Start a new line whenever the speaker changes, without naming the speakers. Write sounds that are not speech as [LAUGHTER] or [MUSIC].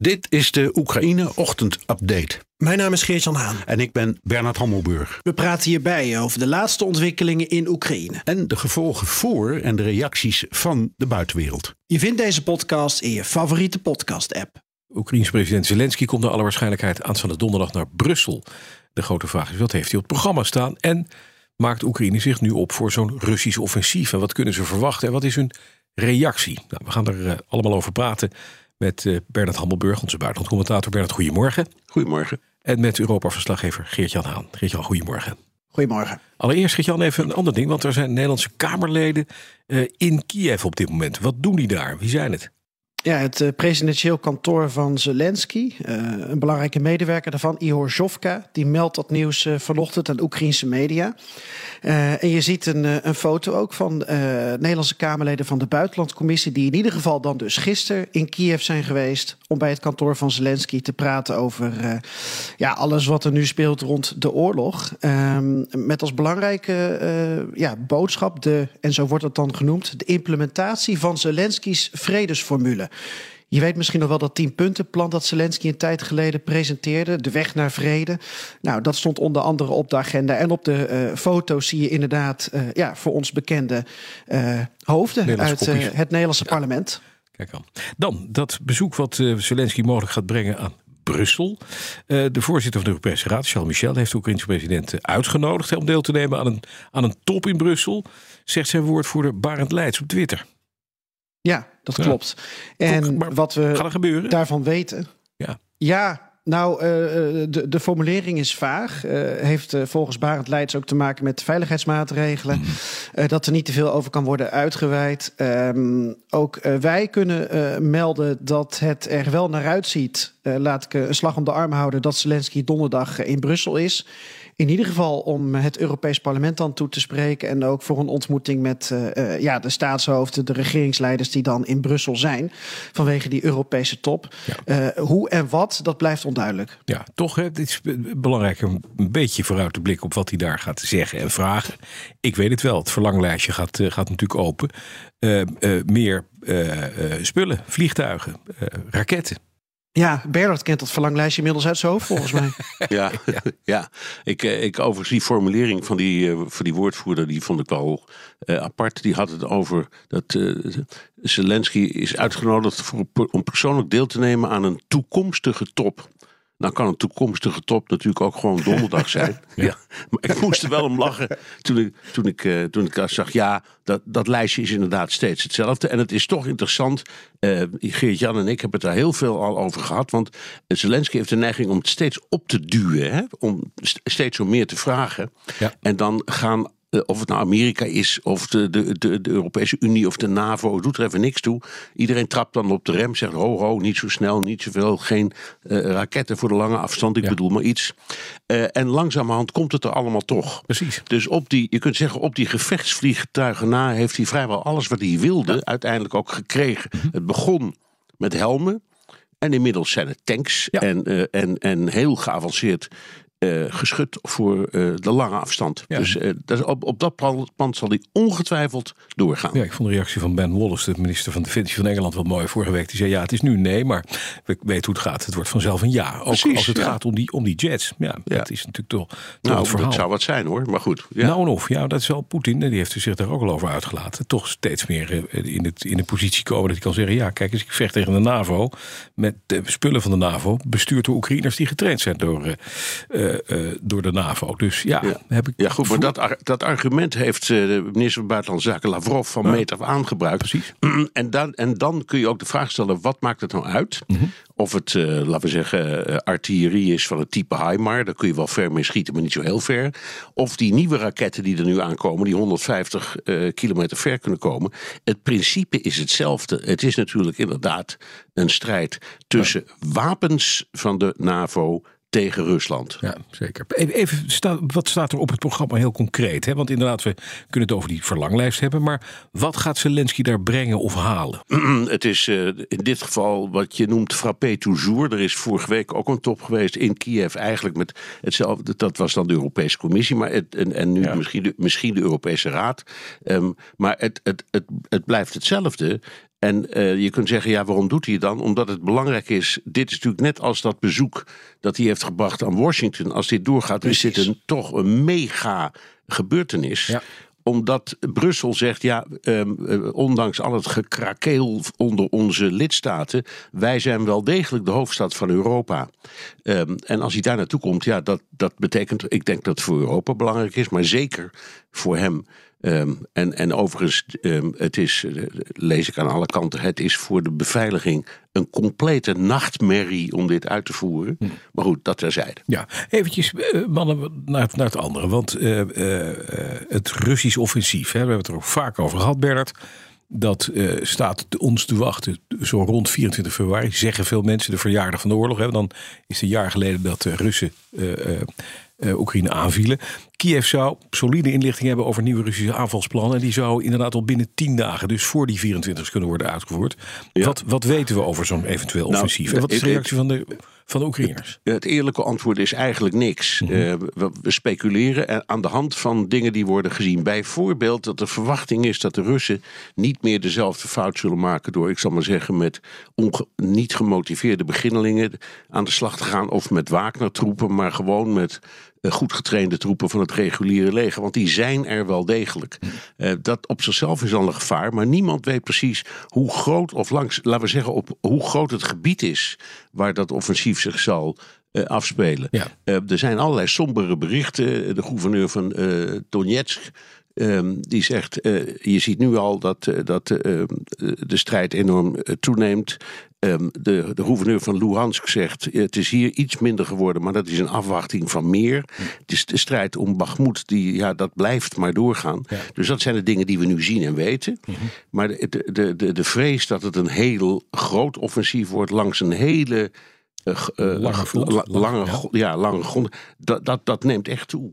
Dit is de Oekraïne Ochtend Update.
Mijn naam is Geert-Jan Haan.
En ik ben Bernard Hammelburg.
We praten hierbij over de laatste ontwikkelingen in Oekraïne.
En de gevolgen voor en de reacties van de buitenwereld.
Je vindt deze podcast in je favoriete podcast-app.
Oekraïense president Zelensky komt naar alle waarschijnlijkheid aanstaande donderdag naar Brussel. De grote vraag is, wat heeft hij op het programma staan? En maakt Oekraïne zich nu op voor zo'n Russisch offensief? En wat kunnen ze verwachten? En wat is hun reactie? Nou, we gaan er uh, allemaal over praten met uh, Bernard Hammelburg, onze buitenlandcommentator. Bernard, goedemorgen.
Goedemorgen.
En met Europa-verslaggever Geert-Jan Haan. Geert-Jan, goedemorgen.
Goedemorgen.
Allereerst, Geert-Jan, even een ander ding. Want er zijn Nederlandse Kamerleden uh, in Kiev op dit moment. Wat doen die daar? Wie zijn het?
Ja, het uh, presidentieel kantoor van Zelensky, uh, een belangrijke medewerker daarvan, Ihor Zhovka, die meldt dat nieuws uh, vanochtend aan Oekraïnse media. En je ziet een, een foto ook van Nederlandse Kamerleden van de Buitenlandcommissie, die in ieder geval dan dus gisteren in Kiev zijn geweest om bij het kantoor van Zelensky te praten over ja, alles wat er nu speelt rond de oorlog. Um, met als belangrijke ja, boodschap, de, en zo wordt het dan genoemd, de implementatie van Zelensky's vredesformule. Je weet misschien nog wel dat tienpuntenplan dat Zelensky een tijd geleden presenteerde. De weg naar vrede. Nou, dat stond onder andere op de agenda. En op de uh, foto's zie je inderdaad uh, ja, voor ons bekende uh, hoofden uit het Nederlandse ja. parlement.
Kijk aan. Dan dat bezoek wat Zelensky mogelijk gaat brengen aan Brussel. Uh, de voorzitter van de Europese Raad, Charles Michel, heeft de Oekraïnse president uitgenodigd om deel te nemen aan een, aan een top in Brussel. Zegt zijn woordvoerder Barend Leids op Twitter.
Ja, dat ja. klopt. En
maar
wat we daarvan weten.
Ja.
Ja, nou, uh, de, de formulering is vaag. Uh, heeft uh, volgens Barend Leids ook te maken met veiligheidsmaatregelen. Mm. dat er niet te veel over kan worden uitgeweid. Um, ook wij kunnen melden dat het er wel naar uitziet. laat ik een slag om de arm houden dat Zelensky donderdag in Brussel is. In ieder geval om het Europees Parlement dan toe te spreken. En ook voor een ontmoeting met uh, ja, de staatshoofden, de regeringsleiders die dan in Brussel zijn. Vanwege die Europese top. Ja. Uh, hoe en wat, dat blijft onduidelijk.
Ja, toch. Hè, het is belangrijk om een beetje vooruit te blikken op wat hij daar gaat zeggen en vragen. Ik weet het wel. Het verlanglijstje gaat, gaat natuurlijk open. meer spullen, vliegtuigen, raketten.
Ja, Bernard kent dat verlanglijstje inmiddels uit zijn hoofd, volgens mij. [LAUGHS]
ja, ja. Ik, ik overigens die formulering van die, uh, van die woordvoerder, die vond ik wel uh, apart. Die had het over dat uh, Zelensky is uitgenodigd om persoonlijk deel te nemen aan een toekomstige top. Nou kan een toekomstige top natuurlijk ook gewoon donderdag [LAUGHS] zijn. ja. ja. Maar ik moest er wel om lachen toen ik, toen ik, uh, toen ik zag, ja, dat, dat lijstje is inderdaad steeds hetzelfde. En het is toch interessant, uh, Geert-Jan en ik hebben het daar heel veel al over gehad. Want Zelensky heeft de neiging om het steeds op te duwen. Hè? Om steeds om meer te vragen. Ja. En dan gaan of het nou Amerika is, of de, de, de, de, Europese Unie of de NAVO, doet er even niks toe. Iedereen trapt dan op de rem, zegt ho ho, niet zo snel, niet zoveel, geen uh, raketten voor de lange afstand, ik ja. bedoel maar iets. Uh, en langzamerhand komt het er allemaal toch.
Precies.
Dus op die, je kunt zeggen, op die gevechtsvliegtuigen na heeft hij vrijwel alles wat hij wilde ja. uiteindelijk ook gekregen. Mm -hmm. Het begon met helmen. En inmiddels zijn het tanks ja. en, uh, en, en heel geavanceerd uh, geschut voor uh, de lange afstand. Ja. Dus uh, dat, op, op dat pand zal hij ongetwijfeld doorgaan.
Ja, ik vond de reactie van Ben Wallace, de minister van Defensie van Engeland, wel mooi vorige week. Die zei: Ja, het is nu nee, maar we weten hoe het gaat. Het wordt vanzelf een ja. Ook Precies, als het ja. gaat om die, om die jets. Ja, ja, dat is natuurlijk toch. toch
nou,
het verhaal.
dat zou wat zijn hoor, maar goed.
Ja. Nou en of, ja, dat is wel Poetin. Die heeft zich daar ook al over uitgelaten. Toch steeds meer in, het, in de positie komen dat hij kan zeggen: Ja, kijk eens, ik vecht tegen de NAVO. Met de spullen van de NAVO, bestuurd door Oekraïners die getraind zijn door. Uh, door de NAVO. Dus ja,
ja.
heb ik.
Ja, goed, maar dat, dat argument heeft de minister van Buitenlandse Zaken Lavrov van ja. meet af aangebruikt.
Precies. [CLEARS THROAT]
En dan, en dan kun je ook de vraag stellen: wat maakt het nou uit?
Mhm.
Of het, uh, laten we zeggen, uh, artillerie is van het type HIMAR. Daar kun je wel ver mee schieten, maar niet zo heel ver. Of die nieuwe raketten die er nu aankomen, die 150 uh, kilometer ver kunnen komen. Het principe is hetzelfde. Het is natuurlijk inderdaad een strijd tussen ja. wapens van de NAVO tegen Rusland.
Ja, zeker. Even, even wat staat er op het programma heel concreet? Hè? Want inderdaad, we kunnen het over die verlanglijst hebben. Maar wat gaat Zelensky daar brengen of halen? [CLEARS THROAT]
het is uh, in dit geval wat je noemt frappé toujours. Er is vorige week ook een top geweest in Kiev. Eigenlijk met hetzelfde. Dat was dan de Europese Commissie. Maar het, en, en nu misschien, de, misschien de Europese Raad. Um, maar het, het, het, het blijft hetzelfde. En uh, je kunt zeggen, ja, waarom doet hij het dan? Omdat het belangrijk is. Dit is natuurlijk net als dat bezoek dat hij heeft gebracht aan Washington. Als dit doorgaat, Precies. is dit een, toch een mega gebeurtenis. Ja omdat Brussel zegt, ja, um, ondanks al het gekrakeel onder onze lidstaten, wij zijn wel degelijk de hoofdstad van Europa. Um, en als hij daar naartoe komt, ja, dat, dat betekent, ik denk dat het voor Europa belangrijk is, maar zeker voor hem. Um, en, en overigens, um, het is, uh, lees ik aan alle kanten, het is voor de beveiliging een complete nachtmerrie om dit uit te voeren. Hm. Maar goed, dat terzijde.
Ja, eventjes, uh, mannen, naar, naar het andere. Want uh, het Russisch offensief, hè, we hebben het er ook vaak over gehad, Bernard. Dat staat ons te wachten zo rond 24 februari. Zeggen veel mensen de verjaardag van de oorlog. Hè. Dan is het een jaar geleden dat de Russen Oekraïne aanvielen. Kiev zou solide inlichting hebben over nieuwe Russische aanvalsplannen. En die zou inderdaad al binnen 10 dagen, dus voor die 24 kunnen worden uitgevoerd. Wat, wat weten we over zo'n eventueel nou, offensief? en wat is de reactie van de, van de Oekraïners?
Het, eerlijke antwoord is eigenlijk niks. Mhm. Eh, we, we, speculeren aan de hand van dingen die worden gezien. Bijvoorbeeld dat de verwachting is dat de Russen niet meer dezelfde fout zullen maken door, ik zal maar zeggen, met niet gemotiveerde beginnelingen aan de slag te gaan. Of met Wagner-troepen, maar gewoon met goed getrainde troepen van het reguliere leger. Want die zijn er wel degelijk. Uh, dat op zichzelf is al een gevaar. Maar niemand weet precies hoe groot of langs, laten we zeggen, op hoe groot het gebied is waar dat offensief zich zal uh, afspelen. Ja. er zijn allerlei sombere berichten. De gouverneur van Donetsk. Um, die zegt, je ziet nu al dat, dat de strijd enorm toeneemt. Ehm, de, de gouverneur van Luhansk zegt: Het is hier iets minder geworden, maar dat is een afwachting van meer. Het is de strijd om Bakhmut, die, ja, dat blijft maar doorgaan. Dus dat zijn de dingen die we nu zien en weten. Mhm. Maar de, de, de, de vrees dat het een heel groot offensief wordt langs een hele. Uh, lange, lange, ja. ja, lange grond. Dat, dat, dat neemt echt toe.